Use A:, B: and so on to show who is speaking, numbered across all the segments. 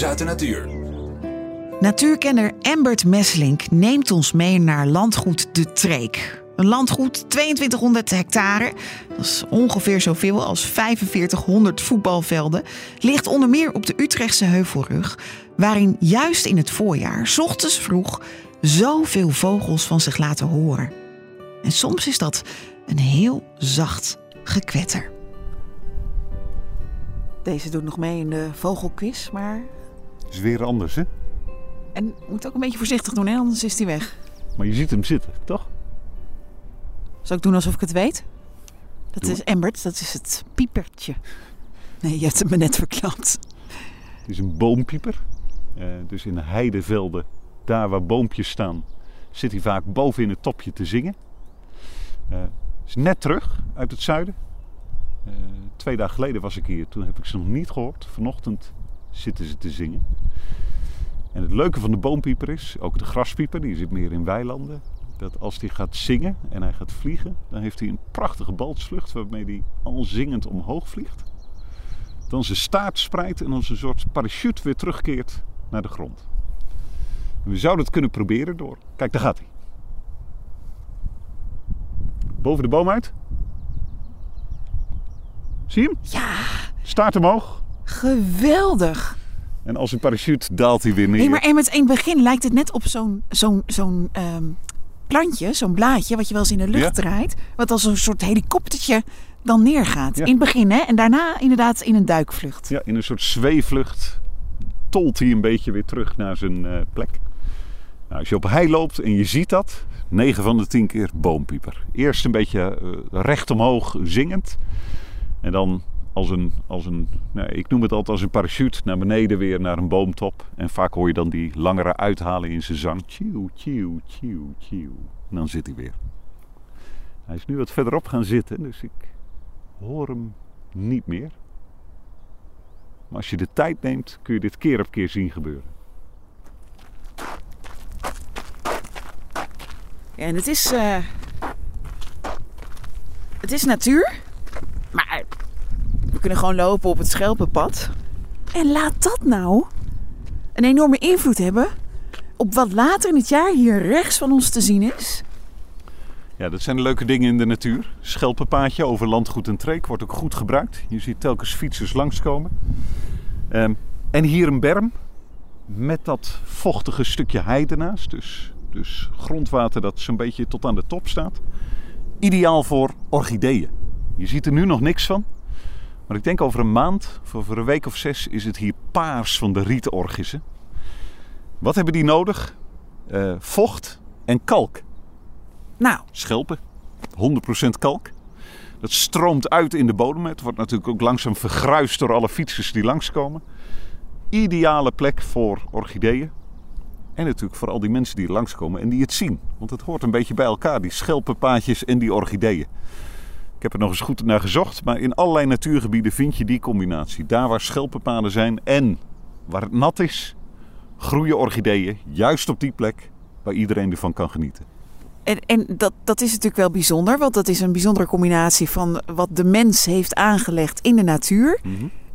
A: Nieuws uit de natuur.
B: Natuurkenner Embert Messelink neemt ons mee naar landgoed De Treek. Een landgoed 2200 hectare, dat is ongeveer zoveel als 4500 voetbalvelden, ligt onder meer op de Utrechtse Heuvelrug, waarin juist in het voorjaar, s ochtends vroeg, zoveel vogels van zich laten horen. En soms is dat een heel zacht gekwetter. Deze doet nog mee in de vogelquiz, maar.
C: Is weer anders, hè?
B: En moet ook een beetje voorzichtig doen, hè? anders is hij weg.
C: Maar je ziet hem zitten, toch?
B: Zal ik doen alsof ik het weet? Dat
C: Doe
B: is Embert, dat is het piepertje. Nee, je hebt het me net verklapt.
C: Het is een boompieper. Eh, dus in de heidevelden, daar waar boompjes staan, zit hij vaak boven in het topje te zingen. Eh, is net terug uit het zuiden. Eh, twee dagen geleden was ik hier, toen heb ik ze nog niet gehoord. Vanochtend zitten ze te zingen. En het leuke van de boompieper is, ook de graspieper, die zit meer in weilanden. Dat als hij gaat zingen en hij gaat vliegen, dan heeft hij een prachtige balsvlucht waarmee hij al zingend omhoog vliegt. Dan zijn staart spreidt en als een soort parachute weer terugkeert naar de grond. We zouden het kunnen proberen door. Kijk, daar gaat hij. Boven de boom uit. Zie je hem?
B: Ja,
C: Staart omhoog.
B: Geweldig.
C: En als een parachute daalt hij weer neer.
B: Nee, maar in het begin lijkt het net op zo'n zo'n zo'n ehm, plantje, zo'n blaadje, wat je wel eens in de lucht
C: Ja.
B: draait. Wat als een soort helikoptertje dan neergaat.
C: Ja.
B: In het begin, hè? En daarna inderdaad in een duikvlucht.
C: Ja, in een soort zweefvlucht tolt hij een beetje weer terug naar zijn eh, plek. Nou, als je op hei loopt en je ziet dat, 9 van de 10 keer boompieper. Eerst een beetje eh, recht omhoog zingend. En dan als een, als een nou, ik noem het altijd als een parachute, naar beneden weer naar een boomtop. En vaak hoor je dan die langere uithalen in zijn zang. Tjiu, tjiu, tjiu, tjiu. En dan zit hij weer. Hij is nu wat verderop gaan zitten, dus ik hoor hem niet meer. Maar als je de tijd neemt, kun je dit keer op keer zien gebeuren.
B: En het is. eh, het is natuur. Maar we kunnen gewoon lopen op het schelpenpad. En laat dat nou een enorme invloed hebben op wat later in het jaar hier rechts van ons te zien is.
C: Ja, dat zijn de leuke dingen in de natuur. Schelpenpaadje over landgoed en treek wordt ook goed gebruikt. Je ziet telkens fietsers langskomen. Ehm, en hier een berm met dat vochtige stukje heide naast. Dus, dus grondwater dat zo'n beetje tot aan de top staat. Ideaal voor orchideeën. Je ziet er nu nog niks van. Maar ik denk over een maand, of over een week of zes, is het hier paars van de rietorchissen. Wat hebben die nodig? Eh, vocht en kalk.
B: Nou,
C: Schelpen, 100% kalk. Dat stroomt uit in de bodem. Het wordt natuurlijk ook langzaam vergruist door alle fietsers die langskomen. Ideale plek voor orchideeën. En natuurlijk voor al die mensen die langskomen en die het zien. Want het hoort een beetje bij elkaar, die schelpenpaadjes en die orchideeën. Ik heb er nog eens goed naar gezocht, maar in allerlei natuurgebieden vind je die combinatie. Daar waar schelpenpaden zijn en waar het nat is, groeien orchideeën juist op die plek waar iedereen ervan kan genieten.
B: En, en dat, dat is natuurlijk wel bijzonder, want dat is een bijzondere combinatie van wat de mens heeft aangelegd in de natuur.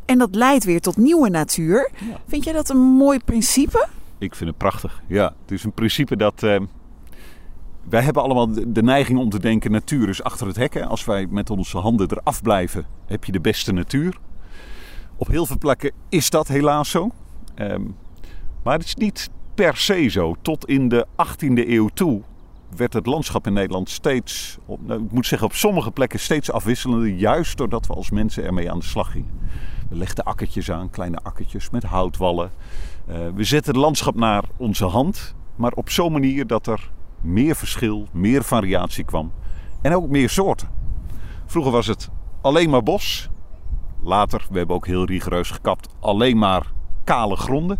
B: En dat leidt weer tot nieuwe natuur.
C: Ja.
B: Vind jij dat een mooi principe?
C: Ik vind het prachtig. Ja, het is een principe dat. eh, wij hebben allemaal de neiging om te denken: natuur is achter het hek. hè. Als wij met onze handen eraf blijven, heb je de beste natuur. Op heel veel plekken is dat helaas zo. Ehm, maar het is niet per se zo. Tot in de 18e eeuw toe werd het landschap in Nederland steeds, nou, ik moet zeggen op sommige plekken steeds afwisselender. Juist doordat we als mensen ermee aan de slag gingen. We legden akkertjes aan, kleine akkertjes met houtwallen. Eh, we zetten het landschap naar onze hand, maar op zo'n manier dat er meer verschil, meer variatie kwam en ook meer soorten. Vroeger was het alleen maar bos. Later, we hebben ook heel rigoureus gekapt, alleen maar kale gronden.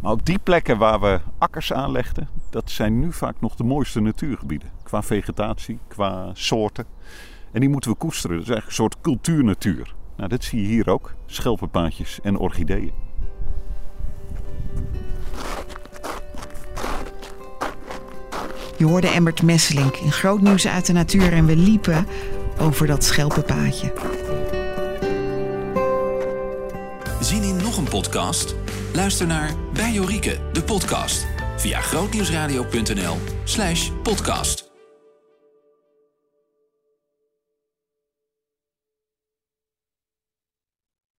C: Maar ook die plekken waar we akkers aanlegden, dat zijn nu vaak nog de mooiste natuurgebieden. Qua vegetatie, qua soorten. En die moeten we koesteren. Dat is eigenlijk een soort cultuurnatuur. Nou, dat zie je hier ook. Schelpenpaadjes en orchideeën.
B: Je hoorde Embert Messelink in groot nieuws uit de natuur en we liepen over dat schelpenpaadje.
A: Zin in nog een podcast? Luister naar Bij Jorike, de podcast. Via grootnieuwsradio.nl slash podcast.